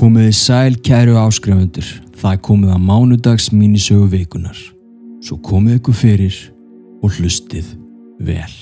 Komiði sæl kæru áskrifundur, það komið að mánudags mínisögu vikunar. Svo komið ykkur fyrir og hlustið vel.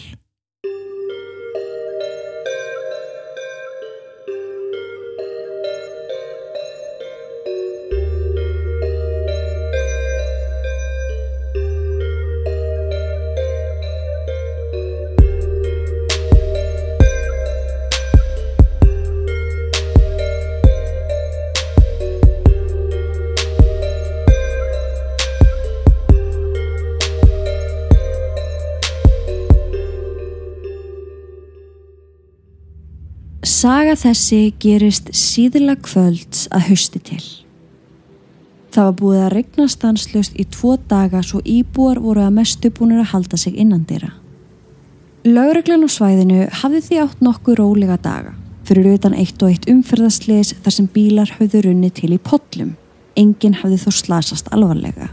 Saga þessi gerist síðla kvölds að hausti til. Það var búið að regna stanslust í tvo daga svo íbúar voru að mestu búinir að halda sig innan dýra. Lauruglan á svæðinu hafði því átt nokkuð rólega daga fyrir utan eitt og eitt umferðasleis þar sem bílar höfðu runni til í podlum. Engin hafði þó slasast alvarlega.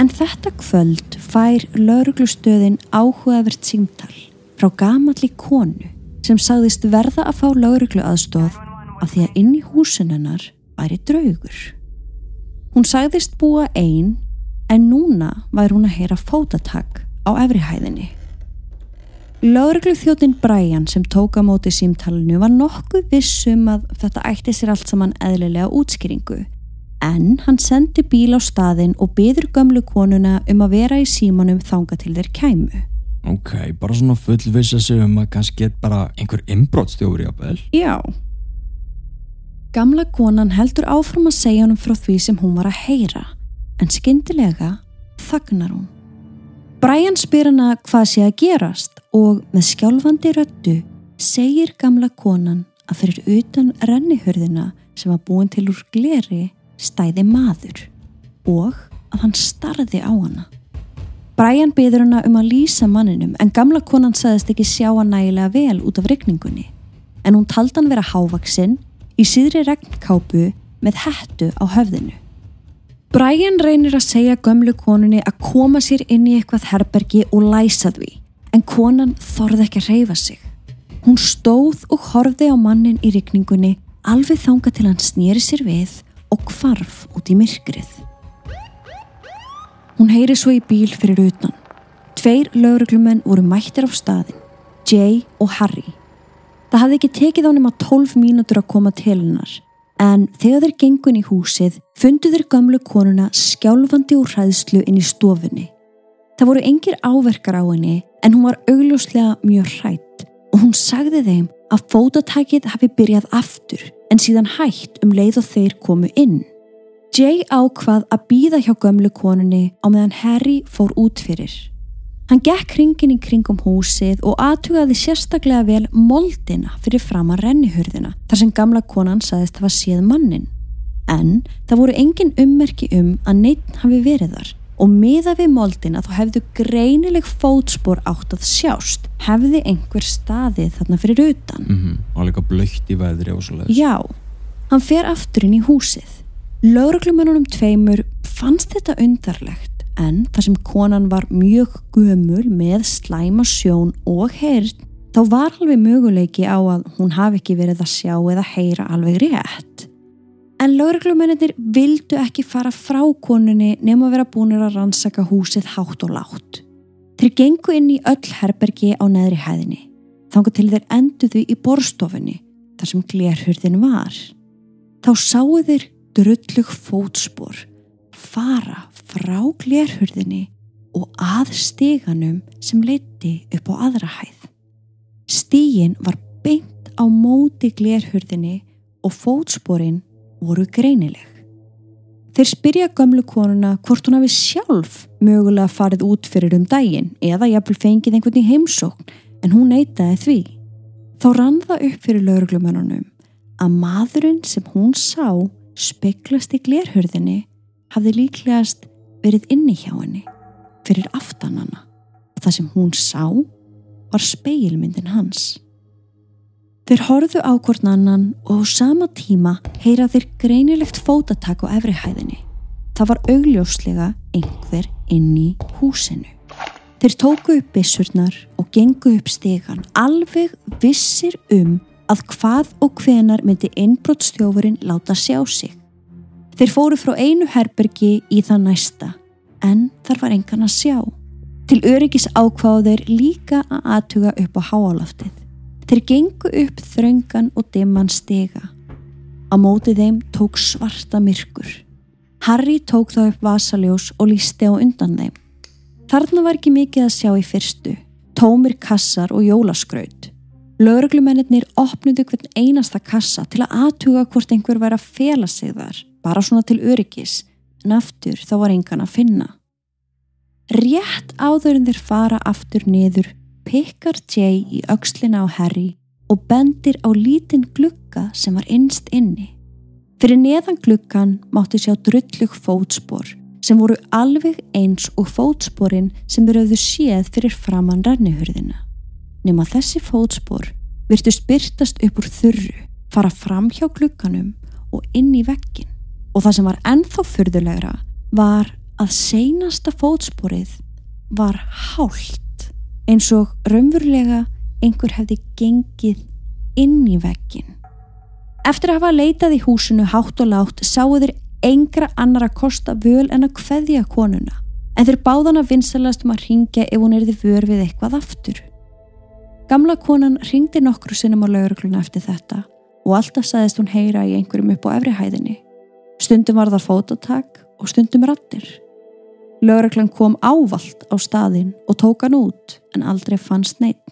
En þetta kvöld fær lauruglustöðin áhugavert símtal frá gamalli konu sem sagðist verða að fá lauruglu aðstof af því að inn í húsinennar væri draugur. Hún sagðist búa einn en núna væri hún að heyra fótatak á efrihæðinni. Lauruglu þjóttinn Brian sem tók á móti símtalinu var nokkuð vissum að þetta ætti sér allt saman eðlilega útskýringu en hann sendi bíl á staðin og byður gömlu konuna um að vera í símanum þanga til þeir kæmu. Ok, bara svona fullvisa sig um að kannski er bara einhver inbrottstjóri á vel. Já. Gamla konan heldur áfram að segja honum frá því sem hún var að heyra, en skyndilega þagnar hún. Brian spyr hana hvað sé að gerast og með skjálfandi röttu segir gamla konan að fyrir utan rennihörðina sem var búin til úr gleri stæði maður og að hann starði á hana. Brian byður hana um að lýsa manninum en gamla konan sagðist ekki sjá hann nægilega vel út af regningunni en hún taldi hann vera hávaksinn í síðri regnkápu með hættu á höfðinu. Brian reynir að segja gömlu konunni að koma sér inn í eitthvað herbergi og læsa því en konan þorði ekki að reyfa sig. Hún stóð og horfði á mannin í regningunni alveg þanga til hann snýri sér við og kvarf út í myrkrið. Hún heyri svo í bíl fyrir utan. Tveir lauruglumenn voru mættir á staðin, Jay og Harry. Það hafði ekki tekið á nema 12 mínútur að koma til hennar, en þegar þeir gengun í húsið fundu þeir gamlu konuna skjálfandi úr hræðslu inn í stofunni. Það voru engir áverkar á henni, en hún var augljóslega mjög hrætt og hún sagði þeim að fótatækið hafi byrjað aftur en síðan hætt um leið og þeir komu inn. Jay ákvað að býða hjá gömlu konunni á meðan Harry fór út fyrir. Hann gekk kringin í kringum húsið og aðtugaði sérstaklega vel moldina fyrir fram að rennihurðina þar sem gamla konan saðist að það var séð mannin. En það voru engin ummerki um að neitt hafi verið þar og miða við moldina þá hefðu greinileg fótspor átt að sjást hefði einhver staðið þarna fyrir utan. Mm -hmm. Og líka blökt í veðri og svo leiðis. Já, hann fer aftur inn í húsið. Lauruglumennunum tveimur fannst þetta undarlegt en þar sem konan var mjög gömul með slæma sjón og heyrn þá var alveg möguleiki á að hún hafi ekki verið að sjá eða heyra alveg rétt. En lauruglumennir vildu ekki fara frá konunni nema að vera búinir að rannsaka húsið hátt og látt. Þeir gengu inn í öll herbergi á neðri hæðinni. Þangu til þeir enduðu í borstofunni þar sem glerhurðin var. Þá sáu þeir drullug fótspor fara frá glerhurðinni og að steganum sem leiti upp á aðra hæð. Stígin var beint á móti glerhurðinni og fótsporin voru greinileg. Þeir spyrja gömlu konuna hvort hún hafi sjálf mögulega farið út fyrir um daginn eða jafnvel fengið einhvern í heimsókn en hún neytaði því. Þá rann það upp fyrir lauruglumönunum að maðurinn sem hún sá speklast í glerhörðinni hafði líklegast verið inni hjá henni fyrir aftanana og það sem hún sá var speilmyndin hans. Þeir horfðu á hvort annan og á sama tíma heyra þeir greinilegt fótatak á efrihæðinni. Það var augljóslega einhver inn í húsinu. Þeir tóku upp bissurnar og gengu upp stegan alveg vissir um að hvað og hvenar myndi innbrottstjófurinn láta sjá sig. Þeir fóru frá einu herbergi í það næsta en þar var engan að sjá. Til öryggis ákváður líka að aðtuga upp á háaloftið. Þeir gengu upp þröngan og dimman stega. Á mótið þeim tók svarta myrkur. Harry tók þá upp vasaljós og lísti á undan þeim. Þarna var ekki mikið að sjá í fyrstu. Tómir kassar og jólaskraut. Lauruglumennir opnuðu hvern einasta kassa til að aðtuga hvort einhver væri að fela sig þar, bara svona til öryggis, en aftur þá var engan að finna. Rétt áður en þeir fara aftur niður, pikkar Jay í aukslina á Harry og bendir á lítinn glukka sem var innst inni. Fyrir neðan glukkan mátti sjá drullug fótspor sem voru alveg eins og fótsporin sem verðuðu séð fyrir framann rannihurðina. Nefn að þessi fótspor virtu spyrtast upp úr þurru, fara fram hjá glukkanum og inn í vekkin. Og það sem var ennþá fyrðulegra var að seinasta fótsporið var hált eins og raunverulega einhver hefði gengið inn í vekkin. Eftir að hafa leitað í húsinu hátt og látt sáu þeir engra annar að kosta völ en að kveðja konuna en þeir báðan að vinsalast um að ringja ef hún erði vör við eitthvað aftur. Gamla konan ringdi nokkru sinnum á laurugluna eftir þetta og alltaf saðist hún heyra í einhverjum upp á efrihæðinni. Stundum var það fótotak og stundum rattir. Lauruglan kom ávalt á staðin og tók hann út en aldrei fannst neitt.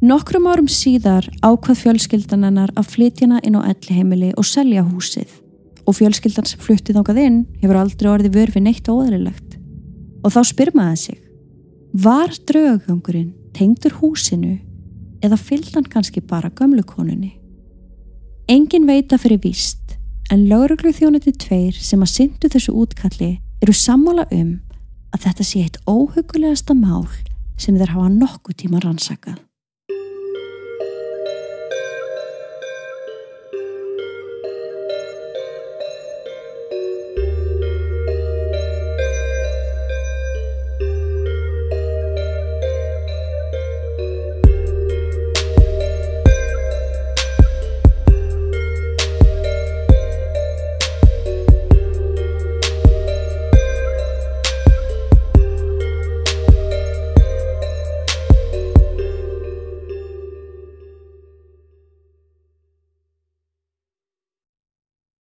Nokkrum árum síðar ákvað fjölskyldan hennar að flytjana inn á elliheimili og selja húsið og fjölskyldan sem fluttið ákvað inn hefur aldrei orðið vörfi neitt óðrilegt. Og þá spyr maður sig, var draugangurinn tengdur húsinu eða fylgdan kannski bara gömlukonunni? Engin veita fyrir víst en lauruglu þjónandi tveir sem að syndu þessu útkalli eru sammála um að þetta sé eitt óhugulegasta mál sem þeir hafa nokkuð tíma rannsakað.